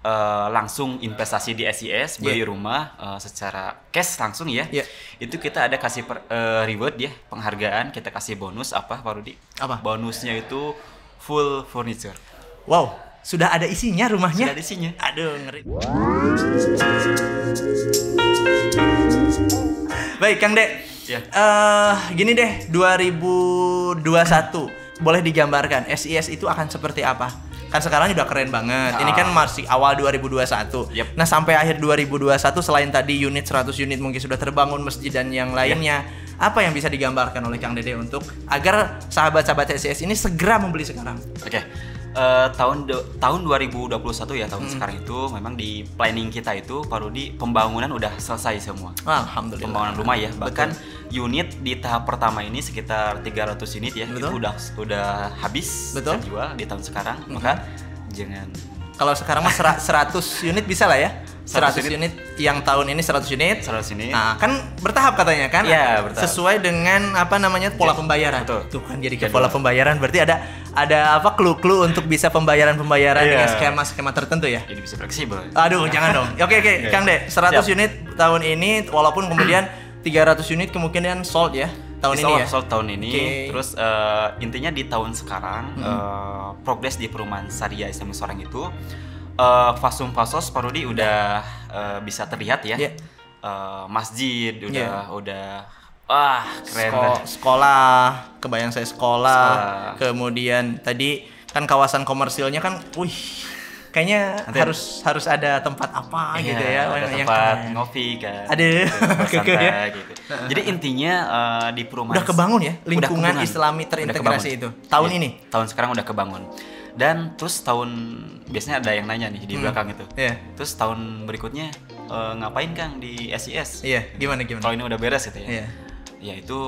eh, langsung investasi di SIS beli Iya. rumah eh, secara cash langsung ya. Iya. Itu kita ada kasih per- eh, reward ya, penghargaan, kita kasih bonus apa Pak Rudi? Apa? Bonusnya itu full furniture. Wow, sudah ada isinya rumahnya. Sudah ada isinya. Aduh, ngeri. Baik, Kang Dek. Ya. Eh, gini deh, 2021 boleh digambarkan SIS itu akan seperti apa? Kan sekarang udah keren banget. Ini kan masih awal 2021. Yep. Nah, sampai akhir 2021 selain tadi unit 100 unit mungkin sudah terbangun masjid dan yang lainnya, apa yang bisa digambarkan oleh Kang Dede untuk agar sahabat-sahabat SIS ini segera membeli sekarang? Oke. Eh, tahun do- tahun 2021 ya tahun Hmm. sekarang itu memang di planning kita itu Pak Rudi pembangunan udah selesai semua. Alhamdulillah. Pembangunan rumah ya. Bahkan unit di tahap pertama ini sekitar 300 unit ya. Betul. Itu udah udah habis Betul. terjual di tahun sekarang. Maka jangan Kalau sekarang mah sera- 100 unit bisa lah ya. 100 100 unit. yang tahun ini 100 unit. 100 unit. Nah, kan bertahap katanya kan? Iya, bertahap. Sesuai dengan apa namanya pola pembayaran. betul. Tuh kan jadi ke pola pembayaran berarti ada ada apa clue-clue untuk bisa pembayaran-pembayaran Iya. dengan skema-skema tertentu ya. Jadi bisa fleksibel. Aduh, jangan dong. Oke, oke, Oke. Kang De, 100 Siap. unit tahun ini walaupun kemudian 300 unit kemungkinan sold ya tahun Insya ini ya. sold tahun ini. Oke. Terus eh, intinya di tahun sekarang eh, progres di perumahan Syariah Islamic Sorang itu eh, fasum fasos Parudi udah eh, bisa terlihat ya. Iya. Eh, masjid udah Iya. udah wah keren Sko- sekolah, kebayang saya sekolah, Sekolah. kemudian tadi kan kawasan komersilnya kan, wih, kayaknya Nanti- harus harus ada tempat apa Iya, gitu ya, ada yang tempat keren. ngopi kan. Aduh, Tempat keke ya. santai gitu. Jadi intinya eh, di perumahan Udah kebangun ya, lingkungan kebangun. Islami terintegrasi itu tahun Iya, ini. Tahun sekarang udah kebangun dan terus tahun biasanya ada yang nanya nih di hmm. belakang itu yeah. terus tahun berikutnya uh, ngapain kang di SIS iya yeah. gimana gimana kalau ini udah beres gitu ya yeah. ya itu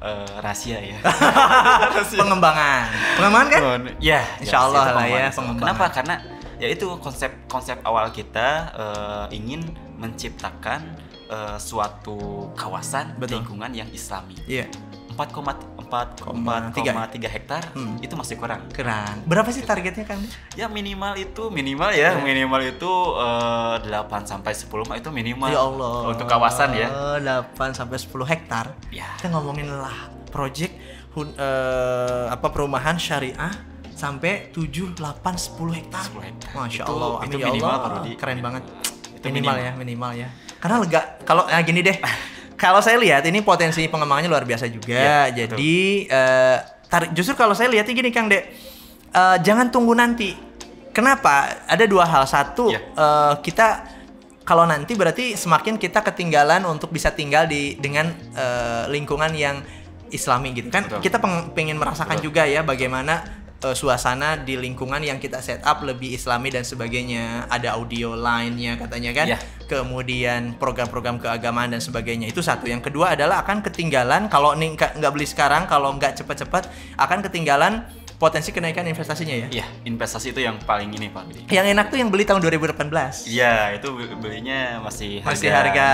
uh, rahasia ya rahasia. pengembangan pengembangan kan oh, ya insyaallah ya, lah ya pengembangan. kenapa karena ya itu konsep konsep awal kita uh, ingin menciptakan uh, suatu kawasan Betul. lingkungan yang islami iya. yeah. 4, 4,3 hektar hmm. itu masih kurang. Kurang. Berapa sih targetnya kan? Ya minimal itu minimal ya, ya. minimal itu eh, uh, 8 sampai 10 itu minimal. Ya Allah. Untuk kawasan ya. 8 sampai 10 hektar. Ya. Kita ngomongin lah project uh, apa perumahan syariah sampai 7 8 10 hektar. 10 hektar. Masya itu, Allah. Amin itu ya Allah. Di, Keren banget. Itu minimal, minimal ya, minimal ya. Karena lega kalau ya gini deh. kalau saya lihat ini potensi pengembangannya luar biasa juga. Iya, Jadi eh, tarik justru kalau saya lihatnya gini Kang Dek. eh, jangan tunggu nanti. Kenapa? Ada dua hal. Satu, Iya. eh, kita kalau nanti berarti semakin kita ketinggalan untuk bisa tinggal di dengan eh, lingkungan yang islami gitu kan Betul. kita peng- pengen merasakan Betul. juga ya bagaimana eh, suasana di lingkungan yang kita set up lebih islami dan sebagainya. Ada audio line-nya katanya kan. Iya. kemudian program-program keagamaan dan sebagainya. Itu satu. Yang kedua adalah akan ketinggalan kalau nih nggak nggak beli sekarang kalau nggak cepat-cepat akan ketinggalan potensi kenaikan investasinya ya Iya, investasi itu yang paling ini Pak. Budi. yang enak tuh yang beli tahun 2018 Iya, itu be- belinya masih harga masih harga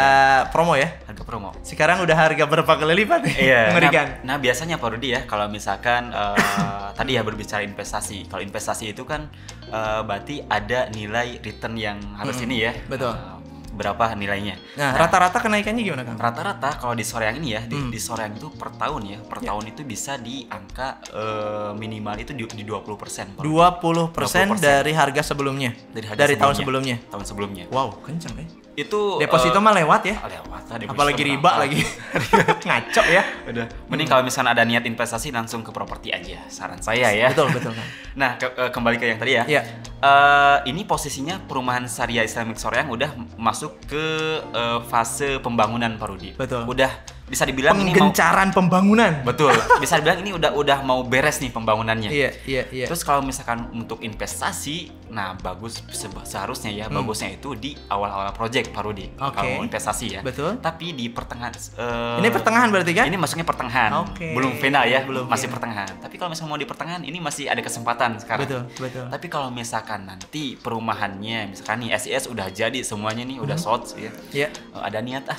promo ya harga promo. sekarang udah harga berapa kali lipat nih Iya. mengerikan Nah, nah, biasanya Pak Rudi ya kalau misalkan eh, tadi ya berbicara investasi. Kalau investasi itu kan eh, berarti ada nilai return yang harus Mm-mm. ini ya. Betul. Eh, berapa nilainya? nah rata-rata kenaikannya gimana kan Rata-rata kalau di Soreang ini ya, di, Hmm. di Soreang itu per tahun ya, per Ya. tahun itu bisa di angka eh, minimal itu di, di 20 persen. 20% 20%. dari harga sebelumnya Dari harga tahun sebelumnya Tahun sebelumnya. wow kenceng ya Itu deposito eh, mah lewat ya lewat lah, deposito apalagi riba berapa. lagi ngaco ya Udah. Mending kalau misalnya ada niat investasi langsung ke properti aja. Saran saya ya. betul betul kan Nah, ke- kembali ke yang tadi ya. Iya. Eh, ini posisinya perumahan Syariah Islamic Soreang udah masuk ke eh, fase pembangunan Pak Rudi. Betul. Udah bisa dibilang ini mau penggencaran pembangunan Betul. Bisa dibilang ini udah udah mau beres nih pembangunannya. iya iya iya Terus kalau misalkan untuk investasi, nah bagus se- seharusnya ya Hmm. bagusnya itu di awal-awal project Pak Rudi. Oke. Kalau mau investasi ya. Betul. Tapi di pertengahan eh, ini pertengahan berarti kan Ini masuknya pertengahan. Oke. Belum final ya, Belum masih final. pertengahan. Tapi kalau misalnya mau di pertengahan ini masih ada kesempatan sekarang. betul betul Tapi kalau misalkan nanti perumahannya, misalkan nih SIS udah jadi semuanya nih, udah sold ya. Iya. Eh, Ada niat ah,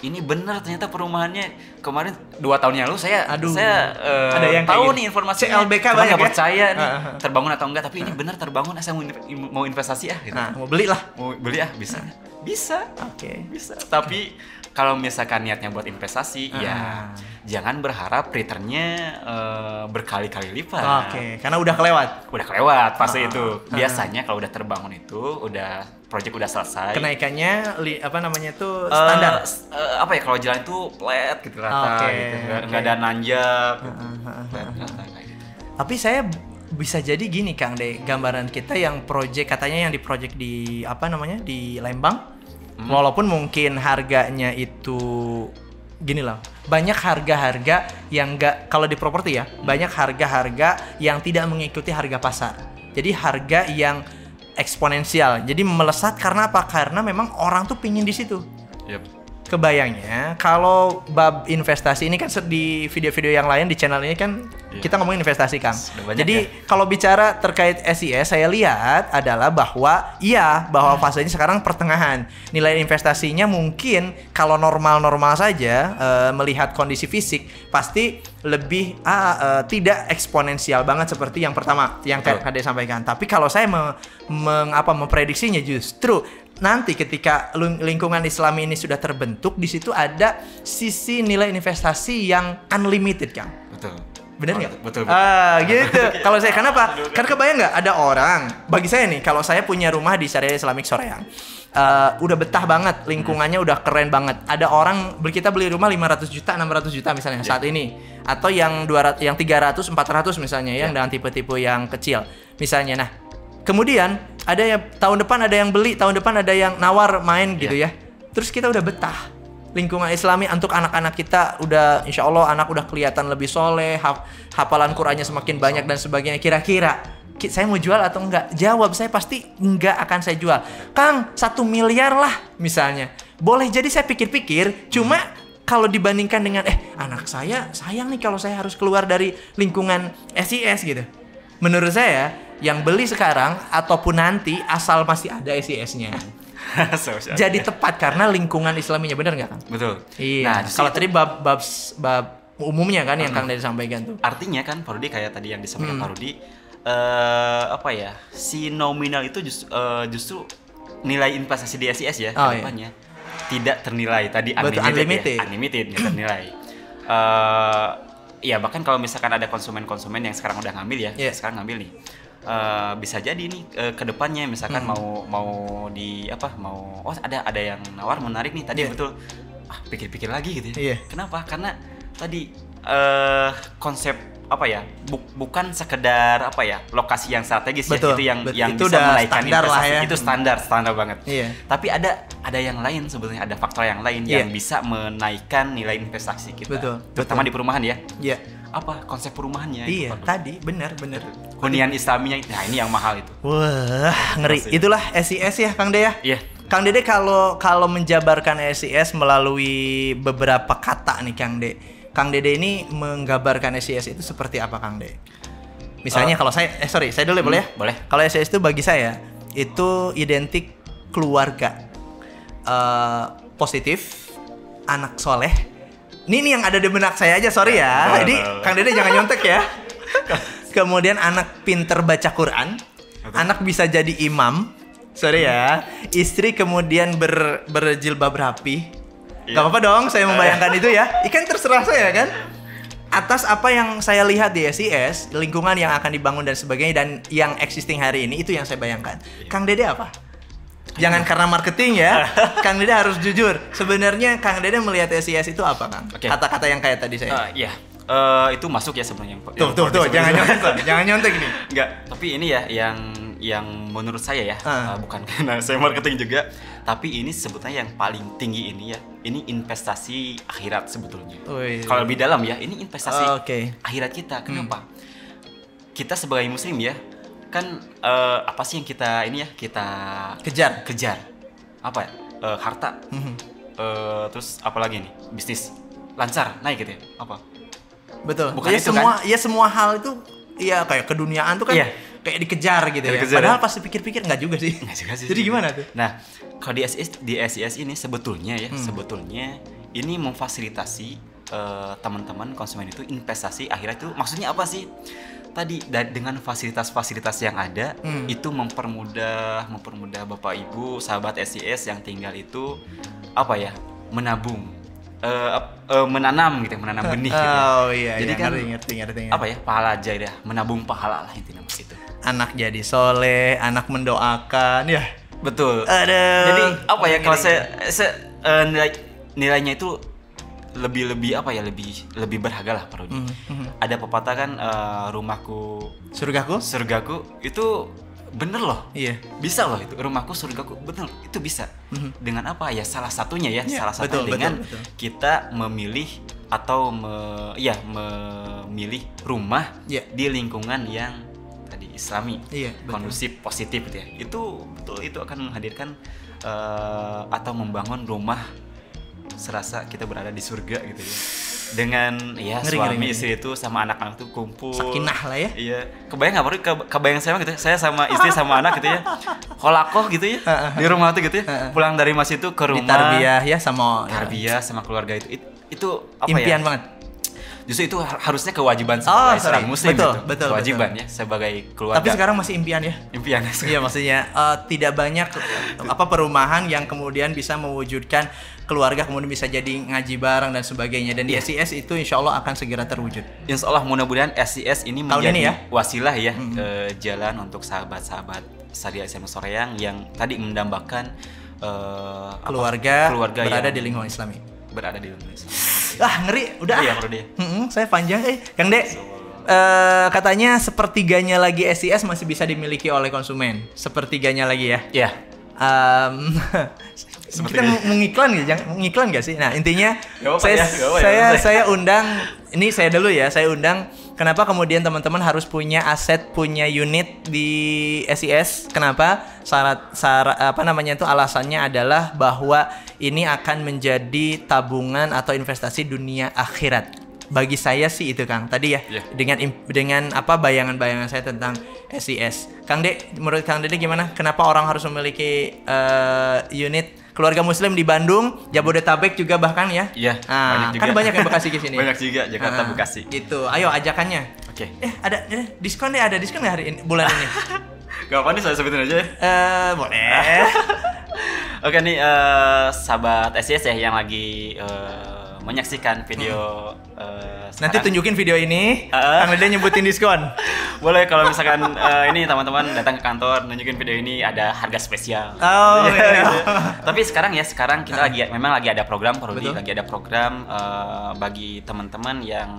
ini benar ternyata perumahan perumahannya kemarin dua tahun yang lalu saya Aduh. saya eh, Ada yang tahu nih informasi CLBK cuma banyak nggak ya? percaya nih ah. terbangun atau enggak tapi ini benar terbangun saya mau, mau investasi ah gitu. Nah, mau beli lah. mau beli ah bisa bisa Oke. bisa tapi kalau misalkan niatnya buat investasi ya Ah. jangan berharap returnnya eh, berkali-kali lipat Oke, karena udah kelewat. udah kelewat fase Ah. itu biasanya kalau udah terbangun itu udah project udah selesai Kenaikannya li- apa namanya itu Eh, standar. s- eh, apa ya kalau jalan itu flat gitu rata Oke, gitu nggak, ada nanjak gitu. Ah, ah, ah, Flat, rata, kayak gitu. Tapi saya bisa jadi gini Kang De, gambaran kita yang project katanya yang di project di apa namanya di Lembang, Hmm. walaupun mungkin harganya itu gini lah, banyak harga-harga yang enggak kalau di properti ya, Hmm. banyak harga-harga yang tidak mengikuti harga pasar. Jadi harga yang eksponensial, jadi melesat karena apa? Karena memang orang tuh pingin di situ. Yep. Kebayangnya kalau bab investasi ini kan di video-video yang lain di channel ini kan Iya. kita ngomongin investasi Kang. Jadi ya. kalau bicara terkait SIS saya lihat adalah bahwa iya bahwa Hmm. fasenya sekarang pertengahan. Nilai investasinya mungkin kalau normal-normal saja eh, melihat kondisi fisik pasti lebih ah, eh, tidak eksponensial banget seperti yang pertama yang Betul. Kade sampaikan. Tapi kalau saya me- meng- apa memprediksinya justru nanti ketika ling- lingkungan Islami ini sudah terbentuk di situ ada sisi nilai investasi yang unlimited Kang. betul Bener Oh, nggak? betul, betul. Ah, gitu. kalau saya kenapa? Kan kebayang nggak ada orang. Bagi saya nih, kalau saya punya rumah di Syariah Islamic Soreang, eh, udah betah banget, lingkungannya udah keren banget. Ada orang beli kita beli rumah 500 juta, 600 juta misalnya Iya. saat ini, atau yang 200, yang 300, 400 misalnya Iya. yang dengan tipe-tipe yang kecil, misalnya. Nah, kemudian ada yang tahun depan ada yang beli, tahun depan ada yang nawar main gitu Iya. ya. Terus kita udah betah. Lingkungan Islami untuk anak-anak kita udah insya Allah anak udah kelihatan lebih soleh haf- hafalan Qurannya semakin banyak dan sebagainya. Kira-kira ki- saya mau jual atau enggak? Jawab saya pasti enggak akan saya jual. Kang satu miliar lah misalnya. Boleh jadi saya pikir-pikir cuma kalau dibandingkan dengan eh anak saya sayang nih kalau saya harus keluar dari lingkungan SIS gitu. Menurut saya yang beli sekarang ataupun nanti asal masih ada SIS-nya So, so, jadi ya. tepat karena lingkungan Islaminya bener nggak kan? betul Iya. nah kalau tadi bab bab bab umumnya kan yang Kang Dedi sampaikan tuh. artinya kan Pak Rudi kayak tadi yang disampaikan Hmm. Pak Rudi eh apa ya si nominal itu justru, justru nilai investasi di SIS ya Oh, ke depannya tidak ternilai tadi Betul, unlimited, unlimited. ya unlimited nggak ternilai eh ya bahkan kalau misalkan ada konsumen-konsumen yang sekarang udah ngambil ya Iya. sekarang ngambil nih eh, bisa jadi nih eh, ke depannya misalkan Hmm. mau mau di apa mau oh ada ada yang nawar menarik nih tadi Iya. betul ah pikir-pikir lagi gitu ya Iya. Kenapa? Karena tadi eh konsep apa ya? bu- bukan sekedar apa ya? Lokasi yang strategis Betul, ya itu yang betul. yang Itu bisa udah menaikkan standar lah investasi. ya. Itu standar, standar banget. Iya. Tapi ada ada yang lain sebetulnya ada faktor yang lain Iya. yang bisa menaikkan nilai investasi kita. Betul, Terutama betul. di perumahan ya. Iya. Apa konsep perumahannya? itu, Iya, Pak? tadi benar benar. Hunian Islaminya nah ini yang mahal itu. Wah, ngeri. Itulah SIS ya Kang De ya. Iya. Kang Dede kalau kalau menjabarkan SIS melalui beberapa kata nih Kang De. Kang Dede ini menggambarkan SIS itu seperti apa Kang De? Misalnya Eh, kalau saya eh sorry, saya dulu ya hmm, boleh? ya? boleh. Kalau SIS itu bagi saya itu identik keluarga. Eh, positif, anak soleh. Ini nih yang ada di benak saya aja, sorry ya. Boleh, Jadi boleh, boleh. Kang Dede jangan nyontek ya. Kemudian anak pinter baca Quran, anak bisa jadi imam. Sorry ya. Istri kemudian ber, berjilbab rapi. Iya. Gak apa-apa dong, saya membayangkan itu ya. Ikan terserah saya kan. Atas apa yang saya lihat di SIS, lingkungan yang akan dibangun dan sebagainya dan yang existing hari ini itu yang saya bayangkan. Kang Dede apa? Jangan karena marketing ya. Kang Dede harus jujur. Sebenarnya Kang Dede melihat SIS itu apa, Kang? Kata-kata yang kayak tadi saya. Eh, iya. Eh, itu masuk ya sebenarnya. tuh, tuh, tuh, jangan nyontek, jangan nyontek nih. Enggak, tapi ini ya yang yang menurut saya ya, Ah. uh, bukan karena saya marketing juga, tapi ini sebetulnya yang paling tinggi ini ya, ini investasi akhirat sebetulnya. Wih. Kalau lebih dalam ya, ini investasi Oke. akhirat kita. Kenapa? Kita sebagai muslim ya, kan eh, apa sih yang kita ini ya, kita Kejar. kejar? Apa ya? Eh, harta. Eh, terus apa lagi nih? Bisnis lancar, naik gitu ya? Apa? Betul. Bukan ya itu, semua ya semua hal itu Iya kayak keduniaan tuh kan Iya. kayak dikejar gitu ya. Dikejar, Padahal ya. pas dipikir-pikir nggak juga sih. Nggak juga sih. Jadi gimana tuh? Nah, kalau di SIS di SIS ini sebetulnya ya, Hmm. sebetulnya ini memfasilitasi eh, teman-teman konsumen itu investasi akhirnya itu maksudnya apa sih? Tadi dengan fasilitas-fasilitas yang ada Hmm. itu mempermudah mempermudah Bapak Ibu sahabat SIS yang tinggal itu apa ya? menabung ap- eh, menanam gitu, ya, menanam benih gitu. ya. Oh iya, Jadi iya, kan ngerti, ngerti, ngerti, ngerti. apa ya? Pahala aja ya, menabung pahala lah intinya mas itu. Anak jadi soleh, anak mendoakan, ya. Betul. Aduh. Jadi apa ya kalau saya, saya eh, nilai nilainya itu lebih lebih apa ya lebih lebih berharga lah Pak Rudi. Hmm. Ada pepatah kan eh, rumahku Surgaku? surgaku itu bener loh. Iya. Bisa loh itu rumahku surgaku bener itu bisa. Mhm. Dengan apa ya salah satunya ya Iya, salah betul, dengan betul, betul. kita memilih atau me, ya memilih rumah Iya. di lingkungan yang tadi Islami Iya, kondusif positif gitu ya itu betul itu akan menghadirkan eh, atau membangun rumah serasa kita berada di surga gitu ya. Dengan ya Ngeri, suami ngeri, ngeri. istri itu sama anak-anak tuh kumpul. Sakinah lah ya. iya. Kebayang nggak baru ke- kebayang saya gitu ya. saya sama istri sama anak gitu ya. Holakoh gitu ya. Di rumah tuh gitu ya. Pulang dari masjid itu ke Di rumah. Tarbiyah ya sama tarbiyah sama keluarga itu. It- itu apa impian ya banget. Justru itu har- harusnya kewajiban Oh, sebagai sorry. seorang muslim Betul, gitu. betul, kewajiban betul. ya sebagai keluarga Tapi sekarang masih impian ya. impian Iya maksudnya eh, tidak banyak apa perumahan yang kemudian bisa mewujudkan keluarga kemudian bisa jadi ngaji bareng dan sebagainya dan di Iya. SIS itu insya Allah akan segera terwujud. Insya Allah mudah-mudahan SIS ini Tahun menjadi ini ya? wasilah ya eh, jalan untuk sahabat-sahabat Sadia SMA Soreang yang tadi mendambakan eh, apa, Keluarga, keluarga berada yang di lingkungan Islami. Berada di Indonesia. Ah ngeri, udah. Iya, dia. Mm-mm, saya panjang eh, Kang Dek. eh, katanya sepertiganya lagi SIS masih bisa dimiliki oleh konsumen. Sepertiganya lagi ya. Ya, Em, kita Seperti ini. mau ngiklan nggak? Jangan ngiklan nggak sih? Nah intinya saya ya, ya, saya maksudnya. saya undang ini saya dulu ya saya undang kenapa kemudian teman-teman harus punya aset punya unit di SIS kenapa? Syarat syarat apa namanya itu alasannya adalah bahwa ini akan menjadi tabungan atau investasi dunia akhirat. Bagi saya sih itu Kang. Tadi ya Iya. dengan dengan apa bayangan-bayangan saya tentang SIS Kang Dek menurut Kang Dede gimana? Kenapa orang harus memiliki eh, unit keluarga muslim di Bandung Jabodetabek juga bahkan ya. Iya, Nah, banyak kan banyak yang Bekasi ke sini. Banyak juga, Jakarta, Ah, Bekasi. gitu. Ayo ajakannya. Oke. eh ada eh, diskon deh ada diskon nggak hari ini bulan ini? Gak apa nih saya sebutin aja ya. eh boleh. Oke nih eh, sahabat SIS ya yang lagi eh, menyaksikan video eh, nanti sekarang. tunjukin video ini Ah. Kang Dede nyebutin diskon Boleh kalau misalkan eh, ini teman-teman datang ke kantor nunjukin video ini ada harga spesial. Oh, Iya, iya. gitu. Tapi sekarang ya sekarang kita lagi memang lagi ada program Betul. lagi ada program eh, bagi teman-teman yang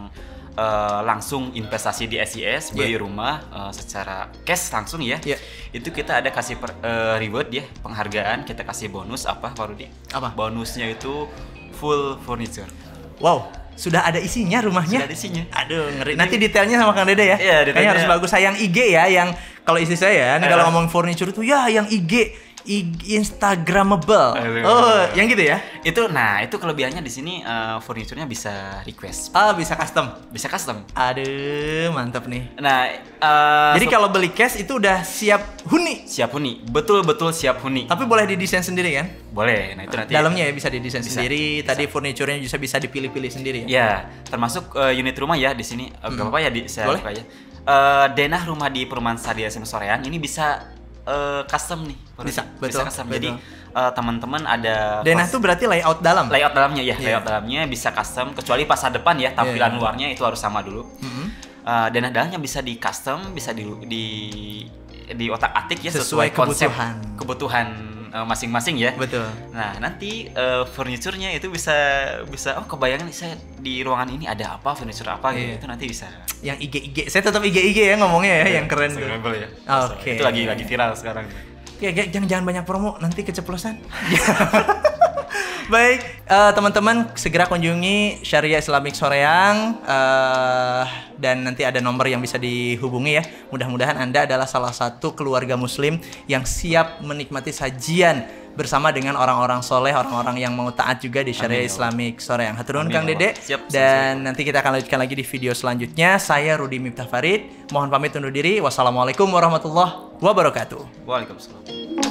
eh, langsung investasi di SIS beli Iya. rumah eh, secara cash langsung ya. Iya. Itu kita ada kasih per- eh, reward ya, penghargaan, kita kasih bonus apa Pak Rudi? Apa? Bonusnya itu full furniture. wow sudah ada isinya rumahnya Sudah ada isinya. Aduh, ngeri. Nanti detailnya sama Kang Dede ya. Iya, detailnya. Kayaknya harus bagus. Saya yang IG ya, yang kalau istri saya, nih Eh. kalau ngomong furniture itu ya yang IG Instagramable. Aduh. Oh, yang gitu ya? Itu nah, itu kelebihannya di sini eh, furniturnya bisa request, Ah, bisa custom. bisa custom. Aduh, mantap nih. Nah, eh, Jadi so- kalau beli cash itu udah siap huni. siap huni, betul-betul siap huni. Tapi boleh didesain sendiri kan? Boleh. Nah, itu nanti Dalamnya ya bisa didesain Bisa, sendiri. Tadi furniturnya bisa bisa dipilih-pilih sendiri ya. Ya, termasuk eh, unit rumah ya di sini. Eh, Gak apa-apa ya di saya Boleh. ya. Eh, denah rumah di Perumahan Sadia SM Soreang ini bisa eh, custom nih. Bisa, betul, custom. betul. Jadi eh, teman-teman ada Denah tuh berarti layout dalam. layout dalamnya ya, Iya. layout dalamnya bisa custom kecuali pasar depan ya, tampilan Iya. luarnya itu harus sama dulu. Mhm. Eh, denah dalamnya bisa di custom, bisa di di di otak-atik ya Sesuai sesuai, konsep kebutuhan. kebutuhan eh, masing-masing ya. Betul. Nah, nanti eh, furniturnya itu bisa bisa oh kebayang nih saya di ruangan ini ada apa, furniture apa gitu. Iya. Itu nanti bisa. Yang IG IG. Saya tetap IG IG ya ngomongnya ya, yang keren. Instagramable ya. Oke. Itu lagi lagi viral sekarang. Ya, ya, jangan jangan banyak promo nanti keceplosan. Baik, eh, teman-teman segera kunjungi Syariah Islamic Soreang eh, dan nanti ada nomor yang bisa dihubungi ya. Mudah-mudahan Anda adalah salah satu keluarga muslim yang siap menikmati sajian bersama dengan orang-orang soleh, orang-orang yang mau taat juga di syariah Amin, ya Islamic sore yang haturun Kang ya Dede. Siap, Dan nanti kita akan lanjutkan lagi di video selanjutnya. Saya Rudi Miftah Farid. Mohon pamit undur diri. Wassalamualaikum warahmatullahi wabarakatuh. Waalaikumsalam.